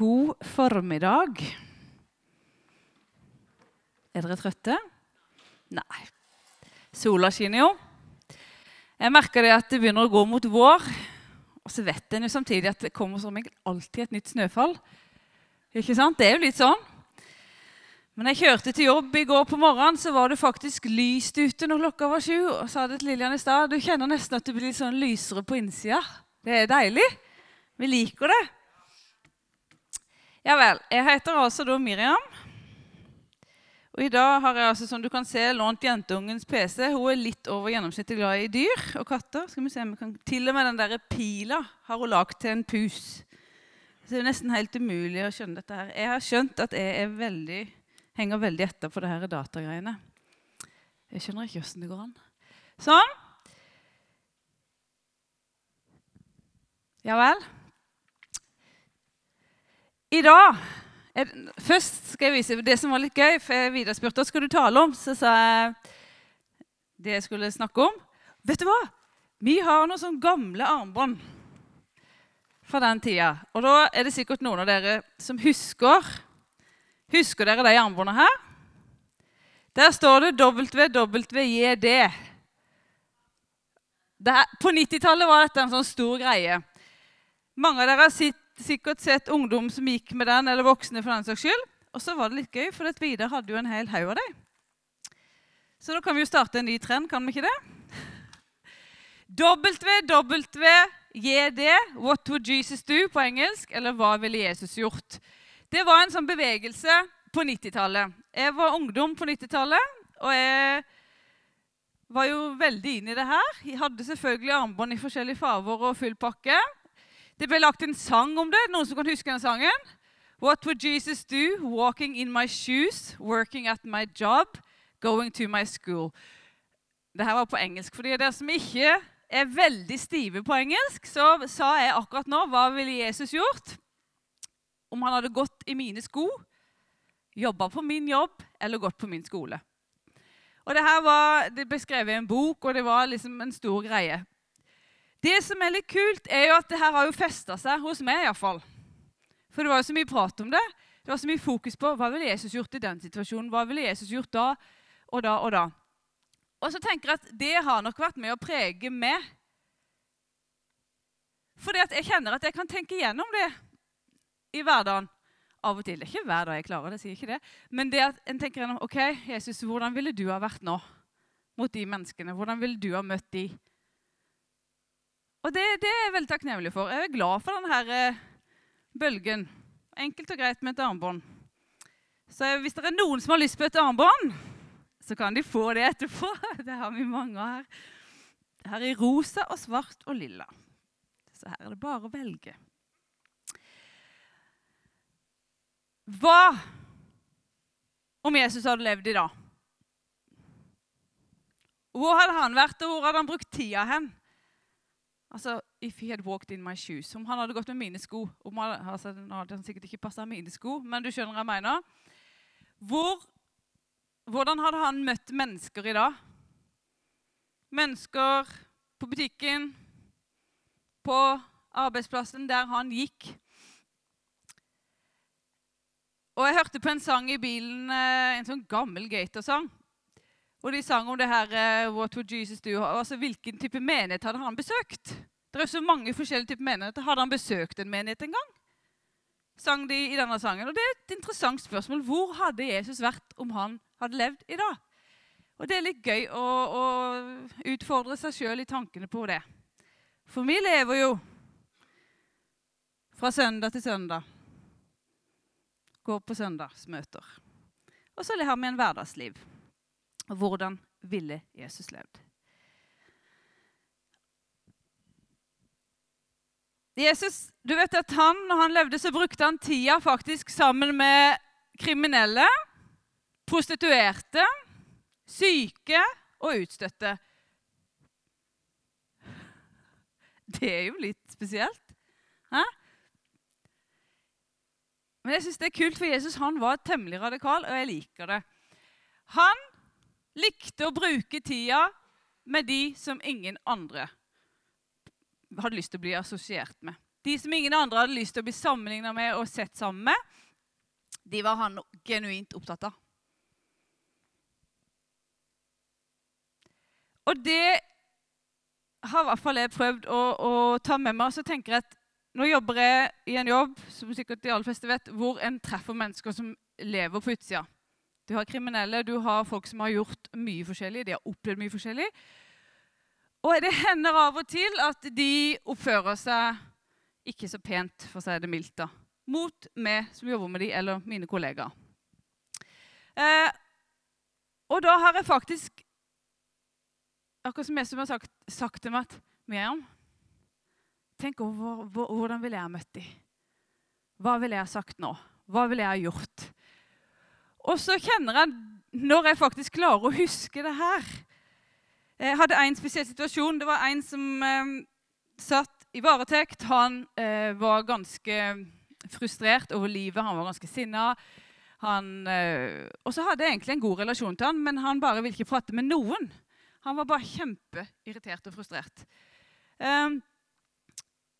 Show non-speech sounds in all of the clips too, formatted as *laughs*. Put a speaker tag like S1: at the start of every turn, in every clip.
S1: God formiddag. Er dere trøtte? Nei. Sola skinner jo. Jeg merker det at det begynner å gå mot vår. Og så vet en jo samtidig at det kommer som alltid et nytt snøfall. Ikke sant? Det er jo litt sånn. Men jeg kjørte til jobb i går på morgenen, så var det faktisk lyst ute når klokka var sju. Og sa det til Lillian i stad. Du kjenner nesten at det blir litt sånn lysere på innsida. Det er deilig. Vi liker det. Ja vel. Jeg heter altså da Miriam. Og I dag har jeg altså, som du kan se, lånt jenteungens PC. Hun er litt over gjennomsnittet glad i dyr og katter. Skal vi se om vi kan... Til og med den der pila har hun lagd til en pus. Så det er nesten helt umulig å skjønne dette her. Jeg har skjønt at jeg veldig, henger veldig etter på det her datagreiene. Jeg skjønner ikke åssen det går an. Sånn. Ja vel. I dag er, Først skal jeg vise det som var litt gøy. for Vidar spurte hva skulle du tale om. Så sa jeg det jeg skulle snakke om. Vet du hva? Vi har noen sånne gamle armbånd fra den tida. Og da er det sikkert noen av dere som husker Husker dere de armbåndene her? Der står det WWJD. på 90-tallet var dette en sånn stor greie. Mange av dere har sitt sikkert sett ungdom som gikk med den, eller voksne for den saks skyld. Og så var det litt gøy, for at Vidar hadde jo en hel haug av dem. Så da kan vi jo starte en ny trend, kan vi ikke det? WWJD, What would Jesus do på engelsk, eller Hva ville Jesus gjort? Det var en sånn bevegelse på 90-tallet. Jeg var ungdom på 90-tallet, og jeg var jo veldig inn i det her. Jeg hadde selvfølgelig armbånd i forskjellige farger og full pakke. Det ble lagt en sang om det. Noen som kan huske den sangen? What would Jesus do? Walking in my shoes, working at my job, going to my school. Dette var på engelsk. For dere som ikke er veldig stive på engelsk, så sa jeg akkurat nå hva ville Jesus gjort om han hadde gått i mine sko, jobba på min jobb eller gått på min skole. Og Det her var, det ble skrevet i en bok, og det var liksom en stor greie. Det som er litt kult, er jo at det her har jo festa seg hos meg iallfall. For det var jo så mye prat om det. Det var så mye fokus på hva ville Jesus gjort i den situasjonen. Hva ville Jesus gjort da og da og da. Og så tenker jeg at det har nok vært med å prege meg. Fordi jeg kjenner at jeg kan tenke gjennom det i hverdagen. Av og til. Det er ikke hver dag jeg klarer det, sier ikke det. Men det at en tenker gjennom ok, Jesus, hvordan ville du ha vært nå mot de menneskene? Hvordan ville du ha møtt de? Og det, det, er jeg veldig takknemlig for. Jeg er glad for denne eh, bølgen. Enkelt og greit med et armbånd. Så hvis det er noen som har lyst på et armbånd, så kan de få det etterpå. *laughs* Det har vi mange her. Her er rosa og svart og lilla. Så her er det bare å velge. Hva om Jesus hadde levd i dag? Hvor hadde han vært, og hvor hadde han brukt tida hen? Altså, If he had walked in my shoes. Om han hadde gått med mine sko om han, altså, Nå hadde han sikkert ikke passa mine sko, men du skjønner hva jeg mener. Hvor, hvordan hadde han møtt mennesker i dag? Mennesker på butikken, på arbeidsplassen, der han gikk. Og Jeg hørte på en sang i bilen, eh, en sånn gammel Gator-sang. Og de sang om det her uh, What would Jesus do? Altså, Hvilken type menighet hadde han besøkt? Det er så mange forskjellige typer menigheter. Hadde han besøkt en menighet en gang? Sang de i denne sangen. Og Det er et interessant spørsmål. Hvor hadde Jesus vært om han hadde levd i dag? Og Det er litt gøy å, å utfordre seg sjøl i tankene på det. For vi lever jo fra søndag til søndag. Går på søndagsmøter. Og så har vi en hverdagsliv. Hvordan ville Jesus levd? Jesus, du vet at han, Når han levde, så brukte han tida faktisk sammen med kriminelle, prostituerte, syke og utstøtte. Det er jo litt spesielt. Hæ? Men jeg syns det er kult, for Jesus han var temmelig radikal, og jeg liker det. Han likte å bruke tida med de som ingen andre hadde lyst til å bli assosiert med. De som ingen andre hadde lyst til å bli sammenligna med og sett sammen med, de var han genuint opptatt av. Og det har i hvert fall jeg prøvd å, å ta med meg. Så tenker jeg at nå jobber jeg i en jobb som sikkert de aller fleste vet, hvor en treffer mennesker som lever på utsida. Du har kriminelle, du har folk som har gjort mye forskjellig. De har opplevd mye forskjellig. Og det hender av og til at de oppfører seg ikke så pent, for å si det mildt, da, mot meg som jobber med de, eller mine kollegaer. Eh, og da har jeg faktisk Akkurat som jeg som har sagt, sagt til meg at Miriam, tenk over hvordan ville jeg ha møtt dem? Hva ville jeg ha sagt nå? Hva ville jeg ha gjort? Og så kjenner jeg, når jeg faktisk klarer å huske det her Jeg hadde en spesiell situasjon. Det var en som eh, satt i varetekt. Han eh, var ganske frustrert over livet. Han var ganske sinna. Eh, og så hadde jeg egentlig en god relasjon til han, men han bare ville ikke prate med noen. Han var bare kjempeirritert og frustrert. Um,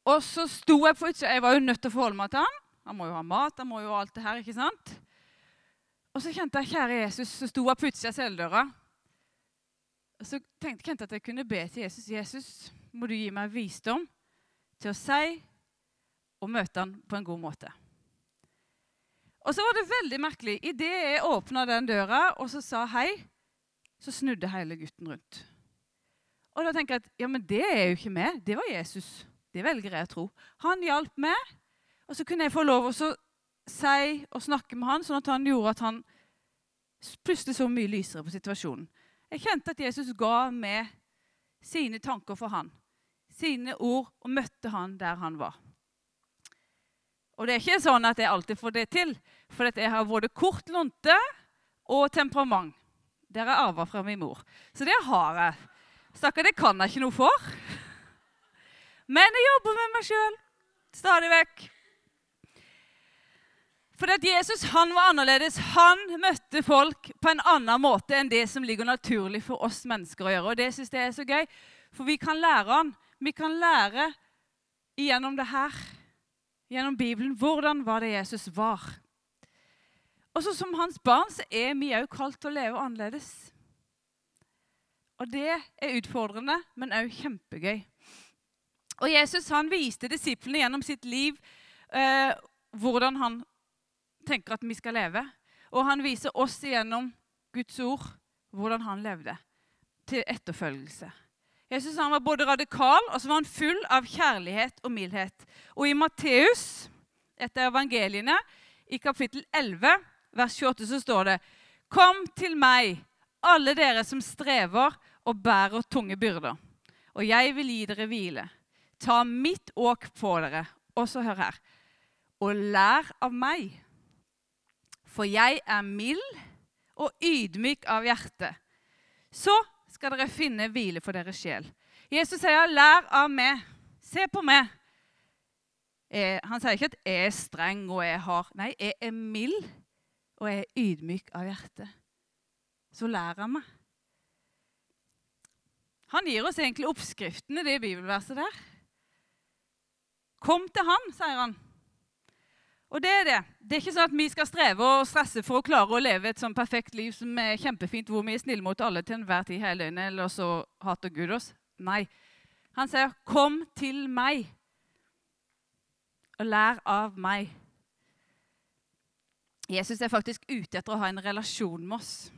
S1: og så sto jeg på utsida. Jeg var jo nødt til å forholde meg til han. Han må jo ha mat, han må jo ha alt det her. ikke sant? Og så kjente jeg, kjære Jesus, så sto utsida av celledøra. Og så tenkte jeg at jeg kunne be til Jesus. Jesus, må du gi meg visdom til å si og møte han på en god måte. Og så var det veldig merkelig. Idet jeg åpna den døra og så sa hei, så snudde hele gutten rundt. Og da tenker jeg at ja, men det er jo ikke meg. Det var Jesus. Det velger jeg å tro. Han hjalp meg, og så kunne jeg få lov å si og snakke med han, sånn at han gjorde at han plutselig så mye lysere på situasjonen. Jeg kjente at Jesus ga med sine tanker for han, sine ord, og møtte han der han var. Og det er ikke sånn at jeg alltid får det til, for jeg har både kort lunte og temperament. Det har jeg arva fra min mor. Så det har jeg. Stakkar, det kan jeg ikke noe for. Men jeg jobber med meg sjøl stadig vekk. For at Jesus han var annerledes. Han møtte folk på en annen måte enn det som ligger naturlig for oss mennesker å gjøre. Og det syns jeg er så gøy, for vi kan lære han. Vi kan lære gjennom det her, gjennom Bibelen, hvordan var det Jesus var. Og så Som hans barn så er vi òg kalt til å leve annerledes. Og det er utfordrende, men òg kjempegøy. Og Jesus han viste disiplene gjennom sitt liv eh, hvordan han tenker at vi skal leve. Og han viser oss gjennom Guds ord hvordan han levde, til etterfølgelse. Jesus han var både radikal og så var han full av kjærlighet og mildhet. Og i Matteus, etter evangeliene, i kapittel 11, vers 28 så står det Kom til meg, alle dere som strever og bærer tunge byrder, og jeg vil gi dere hvile. Ta mitt åk på dere. Og så hør her. Og lær av meg, for jeg er mild og ydmyk av hjerte. Så skal dere finne hvile for deres sjel. Jesus sier, 'Lær av meg. Se på meg.' Eh, han sier ikke at jeg er streng og jeg har Nei, jeg er mild og jeg er ydmyk av hjerte, så lær han meg. Han gir oss egentlig oppskriftene, det bibelverset der. Kom til han, sier han. Og det er det. Det er ikke sånn at vi skal streve og stresse for å klare å leve et sånn perfekt liv som er kjempefint, hvor vi er snille mot alle til enhver tid hele døgnet, eller så hater Gud oss. Nei. Han sier, 'Kom til meg og lær av meg'. Jesus er faktisk ute etter å ha en relasjon med oss.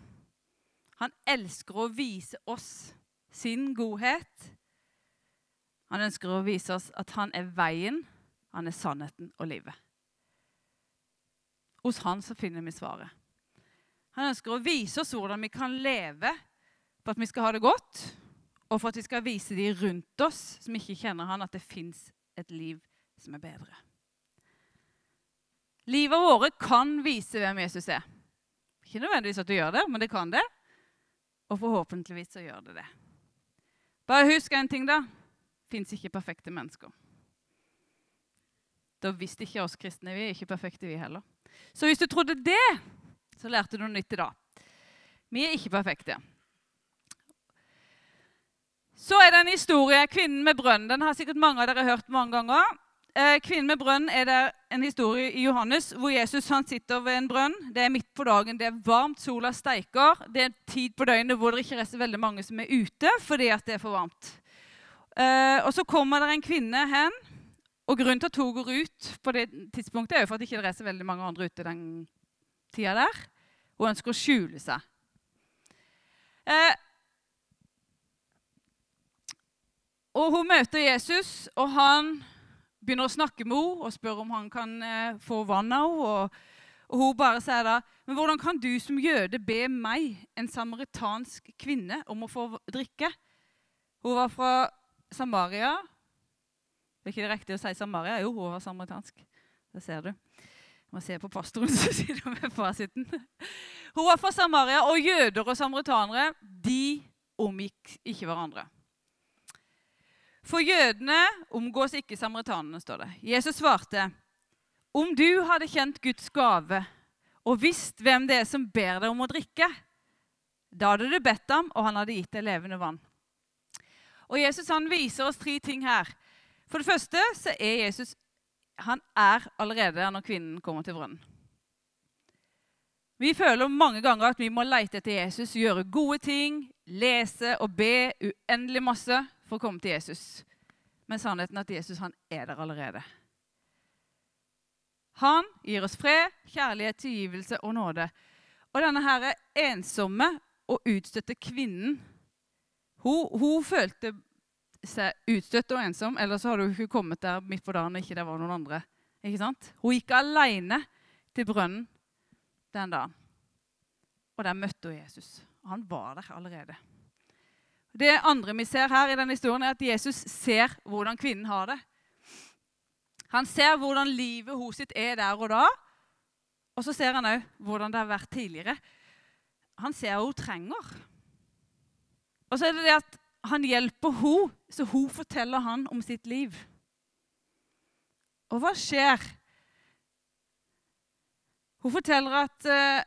S1: Han elsker å vise oss sin godhet. Han ønsker å vise oss at han er veien, han er sannheten og livet. Hos han så finner vi svaret. Han ønsker å vise oss hvordan vi kan leve for at vi skal ha det godt, og for at vi skal vise de rundt oss som ikke kjenner han, at det fins et liv som er bedre. Livet vårt kan vise hvem Jesus er. Ikke nødvendigvis at du gjør det, men det kan det. Og forhåpentligvis så gjør det det. Bare husk en ting, da. Fins ikke perfekte mennesker. Da visste ikke oss kristne. Vi er ikke perfekte, vi heller. Så hvis du trodde det, så lærte du noe nytt i dag. Vi er ikke perfekte. Så er det en historie. Kvinnen med brønnen. Den har sikkert mange av dere hørt mange ganger. Eh, kvinnen med brønn er det en historie i Johannes hvor Jesus han sitter ved en brønn. Det er midt på dagen, det er varmt, sola steiker. Det er en tid på døgnet hvor det ikke er så veldig mange som er ute fordi at det er for varmt. Eh, og Så kommer det en kvinne hen. Og Grunnen til at hun går ut på det tidspunktet, er jo for at det ikke er så veldig mange andre ute den tida der. Hun ønsker å skjule seg. Eh, og Hun møter Jesus, og han begynner å snakke med henne og spør om han kan eh, få vann av henne. Og, hun bare sier da Men hvordan kan du som jøde be meg, en samaritansk kvinne, om å få drikke? Hun var fra Samaria. Det er ikke det riktig å si Samaria? Jo, hun var samaritansk. Det ser du. Jeg må se på pastoren *laughs* som sitter med fasiten. Hun var fra Samaria, og jøder og samaritanere de omgikk ikke hverandre. For jødene omgås ikke samaritanene, står det. Jesus svarte, om du hadde kjent Guds gave og visst hvem det er som ber deg om å drikke, da hadde du bedt ham, og han hadde gitt deg levende vann. Og Jesus han viser oss tre ting her. For det første så er Jesus han er allerede der når kvinnen kommer til brønnen. Vi føler mange ganger at vi må leite etter Jesus, gjøre gode ting, lese og be uendelig masse for å komme til Jesus. Men sannheten er at Jesus han er der allerede. Han gir oss fred, kjærlighet, tilgivelse og nåde. Og denne her ensomme og utstøtte kvinnen hun, hun, følte seg utstøtt og ensom, eller så hadde hun ikke kommet der midt på dagen og ikke det var noen andre. Ikke sant? Hun gikk alene til brønnen den dagen. Og der møtte hun Jesus. Han var der allerede. Det andre vi ser her i denne historien, er at Jesus ser hvordan kvinnen har det. Han ser hvordan livet hos sitt er der og da. Og så ser han òg hvordan det har vært tidligere. Han ser hva hun trenger. Og så er det det at han hjelper henne, så hun forteller han om sitt liv. Og hva skjer? Hun forteller at uh,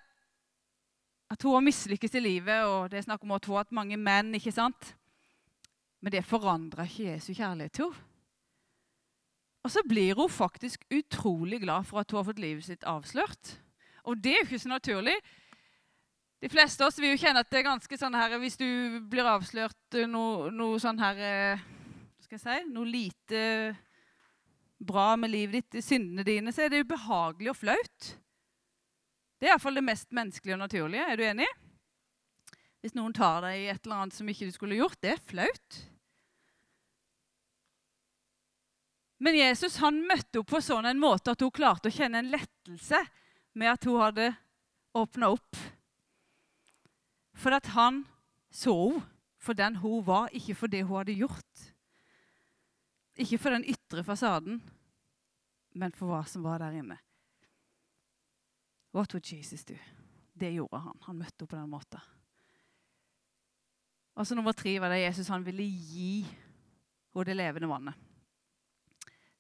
S1: at hun har mislykkes i livet, og det er snakk om at hun har hatt mange menn. ikke sant? Men det forandrer ikke Jesu kjærlighet til henne. Og så blir hun faktisk utrolig glad for at hun har fått livet sitt avslørt. Og det er jo ikke så naturlig. De fleste av oss vil jo kjenne at det er ganske sånn her Hvis du blir avslørt noe, noe sånn her eh, skal jeg si, Noe lite bra med livet ditt, syndene dine, så er det ubehagelig og flaut. Det er iallfall det mest menneskelige og naturlige. Er du enig? Hvis noen tar deg i et eller annet som ikke du skulle gjort, det er flaut. Men Jesus han møtte opp på sånn en måte at hun klarte å kjenne en lettelse med at hun hadde åpna opp. For at han så henne for den hun var, ikke for det hun hadde gjort. Ikke for den ytre fasaden, men for hva som var der inne. What would Jesus do? Det gjorde han. Han møtte henne på den måten. Og så Nummer tre var det Jesus han ville gi henne det levende vannet.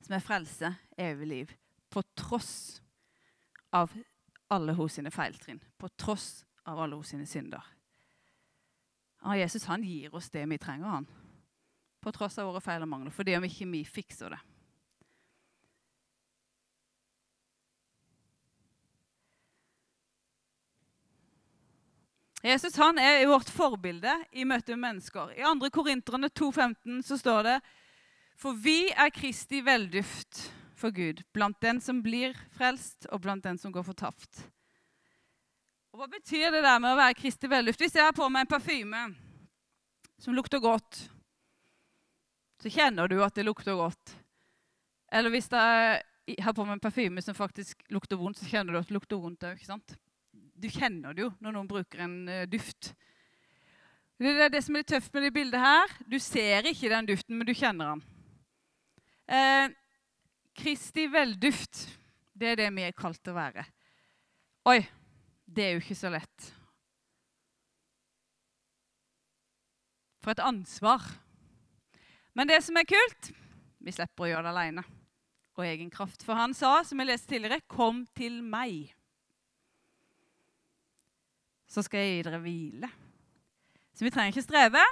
S1: Som er frelse, evig liv. På tross av alle hos sine feiltrinn. På tross av alle hos sine synder. Ja, Jesus han gir oss det vi trenger, han. På tross av våre feil og mangler. Fordi om ikke vi fikser det. Jesus han er vårt forbilde i møte med mennesker. I 2. Korinterne 2,15 så står det For vi er Kristi velduft for Gud, blant den som blir frelst, og blant den som går fortapt. Og Hva betyr det der med å være Kristi velluft? Hvis jeg har på meg en parfyme som lukter godt, så kjenner du at det lukter godt. Eller hvis jeg har på meg en parfyme som faktisk lukter vondt, så kjenner du at det lukter vondt òg du kjenner det jo når noen bruker en uh, duft. Det er det som er tøft med det bildet her. Du ser ikke den duften, men du kjenner den. Eh, Kristi velduft, det er det vi er kalt til å være. Oi, det er jo ikke så lett. For et ansvar. Men det som er kult, vi slipper å gjøre det alene. Og egen kraft. For han sa, som jeg leste tidligere, 'Kom til meg' så skal jeg gi dere hvile. Så vi trenger ikke streve.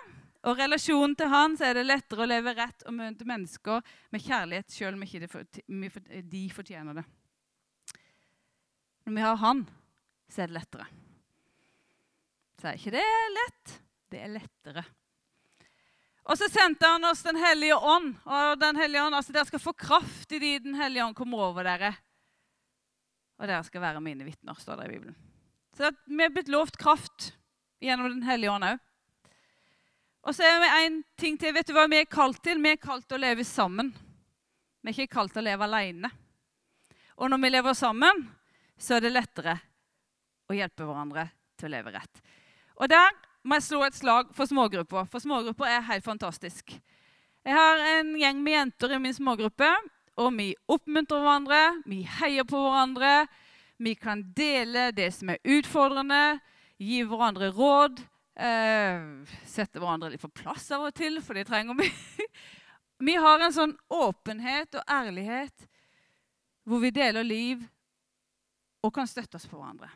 S1: og relasjonen til Han så er det lettere å leve rett og møte mennesker med kjærlighet selv om ikke de fortjener det. Når vi har Han, så er det lettere. Så er ikke det lett. Det er lettere. Og så sendte han oss Den hellige ånd. Og den hellige ånd, altså Dere skal få kraft i de Den hellige ånd kommer over dere. Og dere skal være mine vitner, står det i Bibelen. Så vi er blitt lovt kraft gjennom Den hellige ånd òg. Og så er det en ting til. Vet du hva vi er kalt til? Vi er kalt til å leve sammen. Vi er ikke kalt til å leve alene. Og når vi lever sammen, så er det lettere å hjelpe hverandre til å leve rett. Og der må jeg slå et slag for smågrupper, for smågrupper er helt fantastisk. Jeg har en gjeng med jenter i min smågruppe, og vi oppmuntrer hverandre, vi heier på hverandre. Vi kan dele det som er utfordrende, gi hverandre råd. Eh, sette hverandre litt på plass av og til, for det trenger vi. *laughs* vi har en sånn åpenhet og ærlighet hvor vi deler liv og kan støtte oss på hverandre.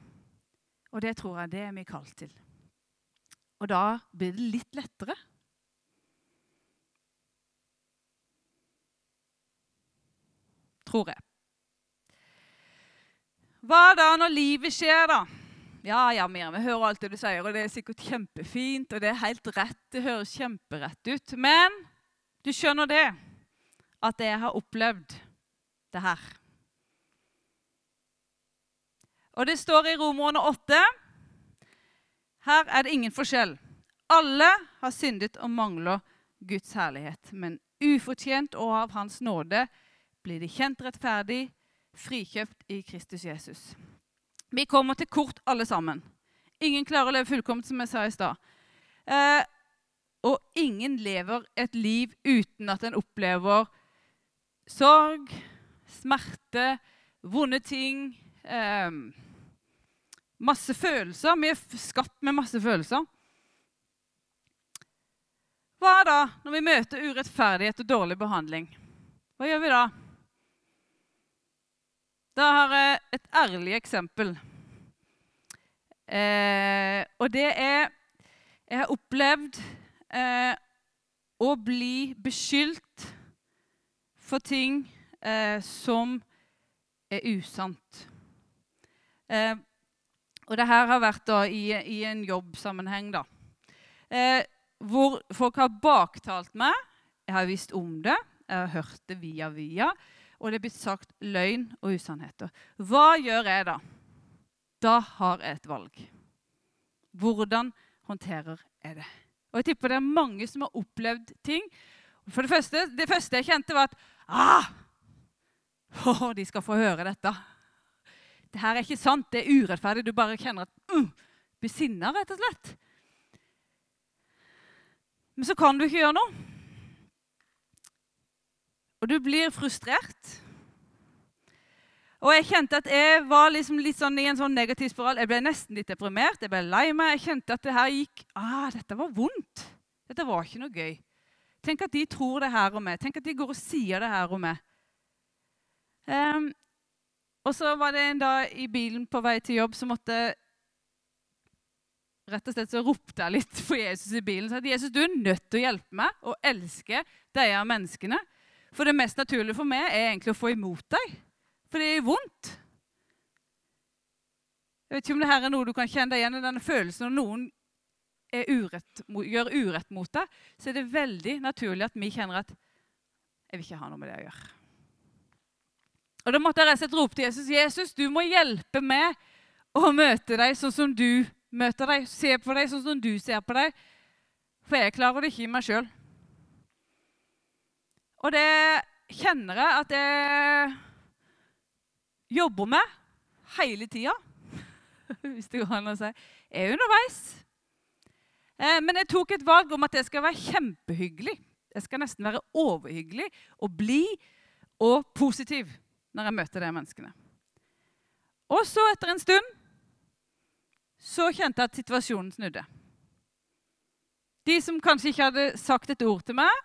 S1: Og det tror jeg det er vi kalt til. Og da blir det litt lettere. Tror jeg. Hva da når livet skjer, da? Ja, ja, Miriam, jeg hører alt det du sier, og det er sikkert kjempefint, og det er helt rett. Det høres kjemperett ut. Men du skjønner det, at jeg har opplevd det her. Og det står i Romerne 8 her er det ingen forskjell. Alle har syndet og mangler Guds herlighet. Men ufortjent og av Hans nåde blir de kjent rettferdig, frikjøpt i Kristus Jesus. Vi kommer til kort, alle sammen. Ingen klarer å leve fullkomment, som jeg sa i stad. Eh, og ingen lever et liv uten at en opplever sorg, smerte, vonde ting. Eh, Masse følelser. Vi er skapt med masse følelser. Hva da når vi møter urettferdighet og dårlig behandling? Hva gjør vi da? Da har jeg et ærlig eksempel. Eh, og det er Jeg har opplevd eh, å bli beskyldt for ting eh, som er usant. Og det her har vært da, i, i, en jobbsammenheng, da. Eh, hvor folk har baktalt meg. Jeg har visst om det. Jeg har hørt det via via. Og det er blitt sagt løgn og usannheter. Hva gjør jeg da? Da har jeg et valg. Hvordan håndterer jeg det? Og jeg tipper det er mange som har opplevd ting. For Det første, det første jeg kjente, var at ah, oh, de skal få høre dette. Det her er ikke sant, det er urettferdig. Du bare kjenner at uh, Besinner, rett og slett. Men så kan du ikke gjøre noe. Og du blir frustrert. Og jeg kjente at jeg var liksom litt sånn i en sånn negativ spiral. Jeg ble nesten litt deprimert. Jeg ble lei meg. Jeg kjente at det her gikk ah, Dette var vondt. Dette var ikke noe gøy. Tenk at de tror det her om meg. Tenk at de går og sier det her om meg. Um, og så var det en dag i bilen på vei til jobb som måtte Rett og slett så ropte jeg litt for Jesus i bilen. Så at Jesus, du er nødt til å hjelpe meg å elske disse menneskene. For det mest naturlige for meg er egentlig å få imot deg. For det er vondt. Jeg vet ikke om det her er noe du kan kjenne deg igjen i denne følelsen når noen urett, gjør urett mot deg. Så er det veldig naturlig at vi kjenner at jeg vil ikke ha noe med det å gjøre. Og Da måtte jeg rett og slett rope til Jesus Jesus, du må hjelpe meg å møte deg sånn som du møter deg. Se på deg sånn som du ser på deg. For jeg klarer det ikke i meg sjøl. Og det kjenner jeg at jeg jobber med hele tida. *laughs* Hvis det går an å si. Jeg er underveis. Eh, men jeg tok et valg om at jeg skal være kjempehyggelig. Jeg skal nesten være overhyggelig og blid og positiv når jeg møter de menneskene. Og så, etter en stund, så kjente jeg at situasjonen snudde. De som kanskje ikke hadde sagt et ord til meg,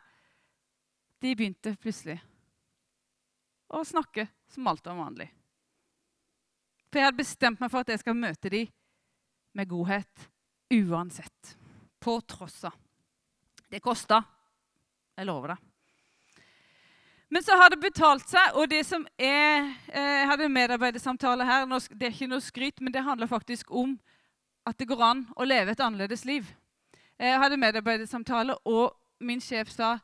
S1: de begynte plutselig å snakke som alt var vanlig. For jeg hadde bestemt meg for at jeg skal møte dem med godhet uansett. På tross av. Det kosta. Jeg lover det. Men så har det betalt seg, og det som er eh, Jeg hadde en medarbeidersamtale her. Det er ikke noe skryt, men det handler faktisk om at det går an å leve et annerledes liv. Jeg hadde medarbeidersamtale, og min sjef sa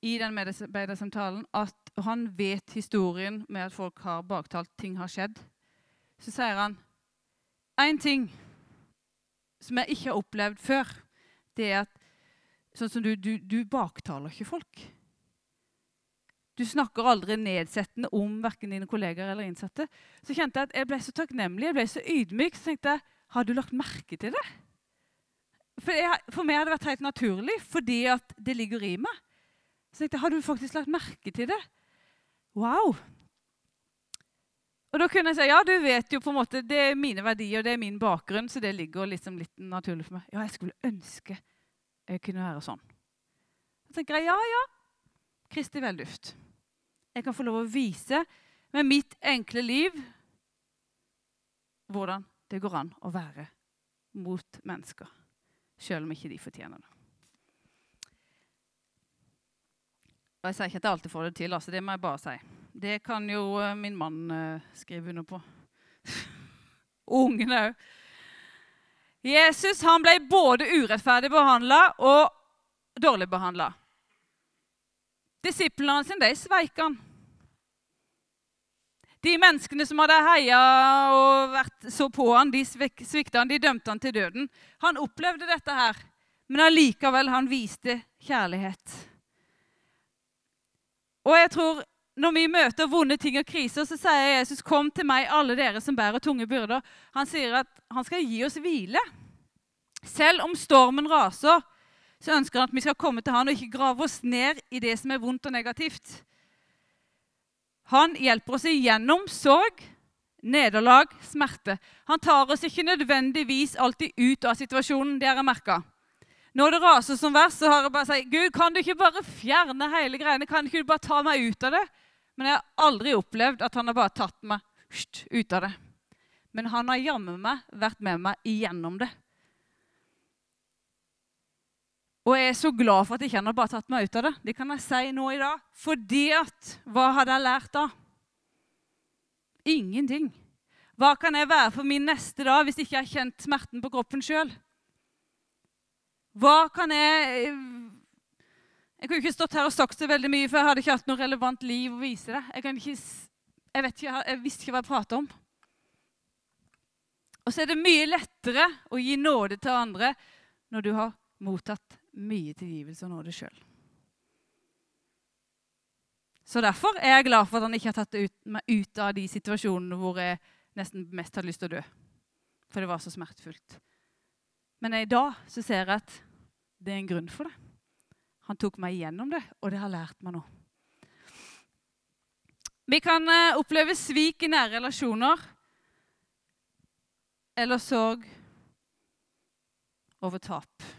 S1: i den medarbeidersamtalen at han vet historien med at folk har baktalt, ting har skjedd. Så sier han én ting som jeg ikke har opplevd før, det er at sånn som du, du, du baktaler ikke folk. Du snakker aldri nedsettende om verken dine kolleger eller innsatte. Så kjente jeg at jeg ble så takknemlig, jeg ble så ydmyk. Så tenkte jeg har du lagt merke til det? For, jeg, for meg har det vært helt naturlig fordi at det ligger i meg. Så tenkte jeg, har du faktisk lagt merke til det? Wow! Og da kunne jeg si ja, du vet jo på en måte, det er mine verdier, det er min bakgrunn, så det ligger liksom litt naturlig for meg. Ja, jeg skulle ønske jeg kunne være sånn. Så tenker jeg ja, ja. Kristi velduft. Jeg kan få lov å vise med mitt enkle liv hvordan det går an å være mot mennesker, selv om ikke de fortjener det. Og Jeg sier ikke at jeg alltid får det til. altså Det må jeg bare si. Det kan jo uh, min mann uh, skrive under på. *laughs* Ungene òg. Jesus han ble både urettferdig behandla og dårlig behandla. Disiplene sine de sveik han. De menneskene som hadde heia og vært så på han, de svikta han, de dømte han til døden. Han opplevde dette her, men allikevel han viste kjærlighet. Og jeg tror når vi møter vonde ting og kriser, så sier Jesus, 'Kom til meg, alle dere som bærer tunge byrder.' Han sier at han skal gi oss hvile. Selv om stormen raser, så ønsker han at vi skal komme til han og ikke grave oss ned i det som er vondt og negativt. Han hjelper oss igjennom sorg, nederlag, smerte. Han tar oss ikke nødvendigvis alltid ut av situasjonen. Det har jeg merka. Når det raser som verst, så har jeg bare sagt Gud, kan du ikke bare fjerne hele greiene? Kan du ikke bare ta meg ut av det? Men jeg har aldri opplevd at han har bare tatt meg ut av det. Men han har jammen meg vært med meg igjennom det. Og jeg er så glad for at ikke han har bare tatt meg ut av det. Det kan jeg si nå i dag. Fordi at Hva hadde jeg lært da? Ingenting. Hva kan jeg være for min neste da hvis ikke jeg har kjent smerten på kroppen sjøl? Hva kan jeg Jeg kunne ikke stått her og sagt så veldig mye, for jeg hadde ikke hatt noe relevant liv å vise det. Jeg, ikke, jeg, jeg visste ikke hva jeg pratet om. Og så er det mye lettere å gi nåde til andre når du har mottatt mye tilgivelse og nåde sjøl. Så derfor er jeg glad for at han ikke har tatt ut, meg ut av de situasjonene hvor jeg nesten mest hadde lyst til å dø. For det var så smertefullt. Men i dag så ser jeg at det er en grunn for det. Han tok meg igjennom det, og det har lært meg noe. Vi kan eh, oppleve svik i nære relasjoner eller sorg over tap.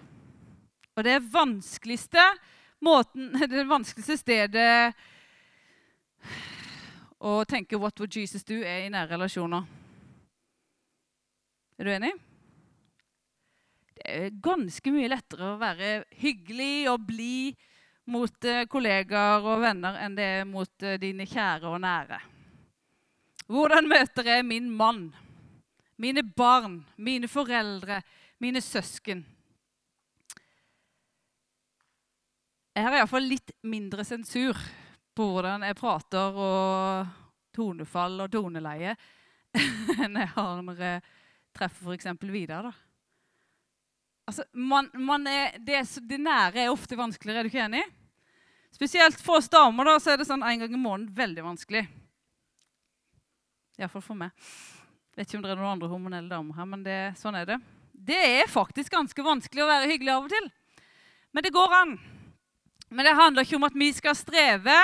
S1: Og det vanskeligste måten, *laughs* det vanskeligste stedet å tenke 'What would Jesus do?' er i nære relasjoner. Er du enig? Det er ganske mye lettere å være hyggelig og blid mot eh, kollegaer og venner enn det er mot eh, dine kjære og nære. Hvordan møter jeg min mann, mine barn, mine foreldre, mine søsken? Jeg har iallfall litt mindre sensur på hvordan jeg prater og tonefall og toneleie *laughs* enn jeg har når jeg treffer f.eks. Vidar. da. Altså, man, man er, det, det, nære er ofte vanskeligere, er du ikke enig? Spesielt for oss damer da, så er det sånn en gang i måneden veldig vanskelig. Iallfall for meg. Vet ikke om det er noen andre hormonelle damer her, men det, sånn er det. Det er faktisk ganske vanskelig å være hyggelig av og til. Men det går an. Men det handler ikke om at vi skal streve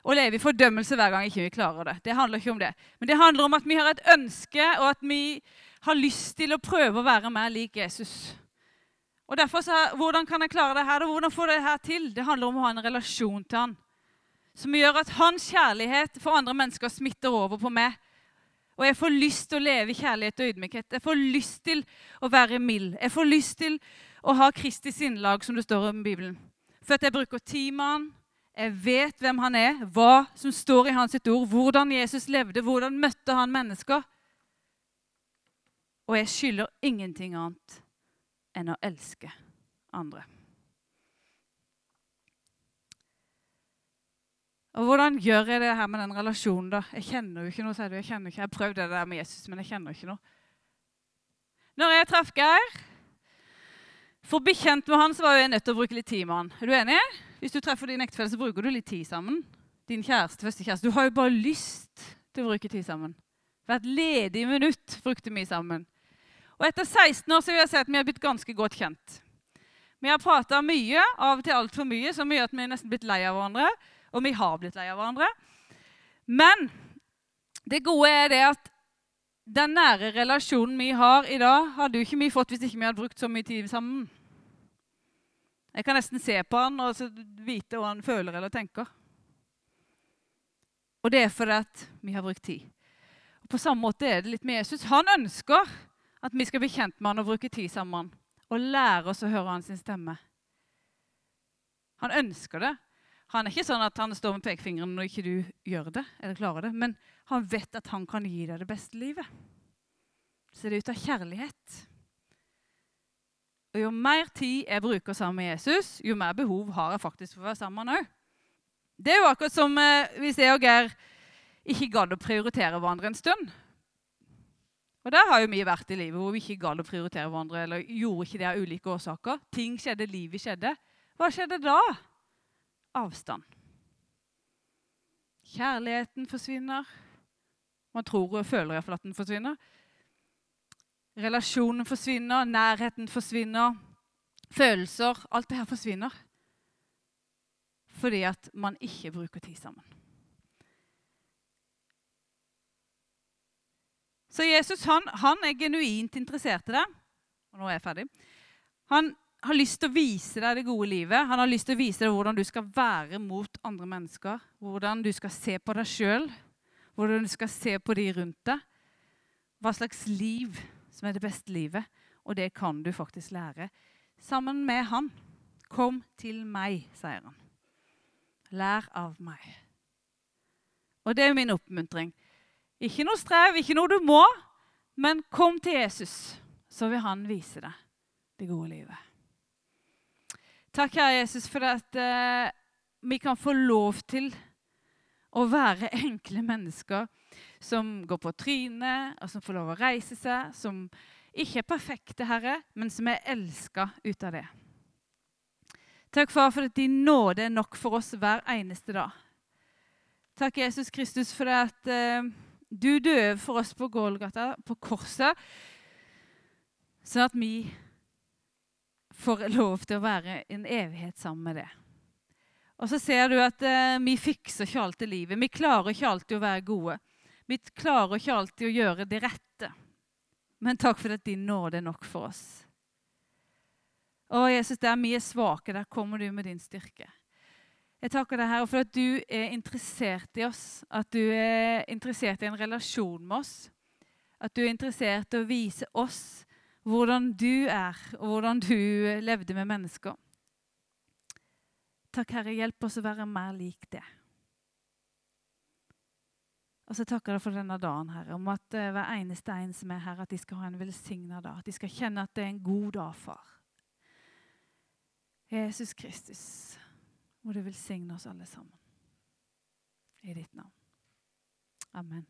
S1: og leve i fordømmelse hver gang ikke vi klarer det. Det handler ikke om det. Men det handler om at vi har et ønske, og at vi har lyst til å prøve å være mer lik Jesus. Og derfor så, Hvordan kan jeg klare det her? Hvordan får det her til? Det handler om å ha en relasjon til han. Som gjør at hans kjærlighet for andre mennesker smitter over på meg. Og jeg får lyst til å leve i kjærlighet og ydmykhet. Jeg får lyst til å være mild. Jeg får lyst til å ha Kristi sinnlag, som det står om i Bibelen. For at jeg bruker tid med han. Jeg vet hvem han er, hva som står i hans ord, hvordan Jesus levde, hvordan møtte han mennesker. Og jeg skylder ingenting annet enn å elske andre. Og Hvordan gjør jeg det her med den relasjonen? da? Jeg kjenner jo ikke noe, sier du. Jeg kjenner ikke. Jeg har prøvd det der med Jesus, men jeg kjenner ikke noe. Når jeg traff Geir For å bli kjent med han, så var jeg nødt til å bruke litt tid med han. Er du enig? Hvis du treffer din ektefelle, så bruker du litt tid sammen. Din kjæreste, første kjæreste. Du har jo bare lyst til å bruke tid sammen. Hvert ledig minutt brukte vi sammen. Og etter 16 år så vil jeg si at vi har blitt ganske godt kjent. Vi har prata mye, av og til altfor mye, så mye at vi er nesten blitt lei av hverandre. Og vi har blitt lei av hverandre. Men det gode er det at den nære relasjonen vi har i dag, hadde jo ikke vi fått hvis ikke vi hadde brukt så mye tid sammen. Jeg kan nesten se på han og vite hva han føler eller tenker. Og det er fordi at vi har brukt tid. Og På samme måte er det litt med Jesus. Han ønsker at vi skal bli kjent med han og bruke tid sammen. Og lære oss å høre hans stemme. Han ønsker det. Han er ikke sånn at han står med pekefingeren når ikke du gjør det, eller klarer det, men han vet at han kan gi deg det beste livet. Så det er ut av kjærlighet. Og Jo mer tid jeg bruker sammen med Jesus, jo mer behov har jeg faktisk for å være sammen òg. Det er jo akkurat som eh, hvis jeg og Geir ikke gadd å prioritere hverandre en stund. Og Der har jo vi vært i livet hvor vi ikke gadd å prioritere hverandre. eller gjorde ikke det av ulike årsaker. Ting skjedde, livet skjedde. Hva skjedde da? avstand. Kjærligheten forsvinner. Man tror og føler iallfall at den forsvinner. Relasjonen forsvinner, nærheten forsvinner, følelser Alt det her forsvinner. Fordi at man ikke bruker tid sammen. Så Jesus han, han er genuint interessert i det. Og nå er jeg ferdig. Han har lyst til å vise deg det gode livet. Han har lyst til å vise deg hvordan du skal være mot andre mennesker. Hvordan du skal se på deg sjøl, hvordan du skal se på de rundt deg. Hva slags liv som er det beste livet. Og det kan du faktisk lære sammen med han. Kom til meg, sier han. Lær av meg. Og det er min oppmuntring. Ikke noe strev, ikke noe du må, men kom til Jesus, så vil han vise deg det gode livet. Takk, Herre Jesus, for at uh, vi kan få lov til å være *laughs* enkle mennesker som går på trynet, og som får lov å reise seg, som ikke er perfekte, Herre, men som er elska ut av det. Takk, Far, for at din nåde er nok for oss hver eneste dag. Takk, Jesus Kristus, for at eh, du døde for oss på Gålgata, på korset, sånn at vi får lov til å være en evighet sammen med det. Og så ser du at eh, vi fikser ikke alltid livet. Vi klarer ikke alltid å være gode. Vi klarer ikke alltid å gjøre det rette. Men takk for at din nåde er nok for oss. Å, Jesus, der vi er svake, der kommer du med din styrke. Jeg takker deg, Herre, for at du er interessert i oss. At du er interessert i en relasjon med oss. At du er interessert i å vise oss hvordan du er, og hvordan du levde med mennesker. Takk, Herre, hjelp oss å være mer lik det. Og så takker jeg for denne dagen, Herre, om at uh, hver eneste en som er her, at de skal ha en velsigna dag. At de skal kjenne at det er en god dag, far. Jesus Kristus, må du velsigne oss alle sammen. I ditt navn. Amen.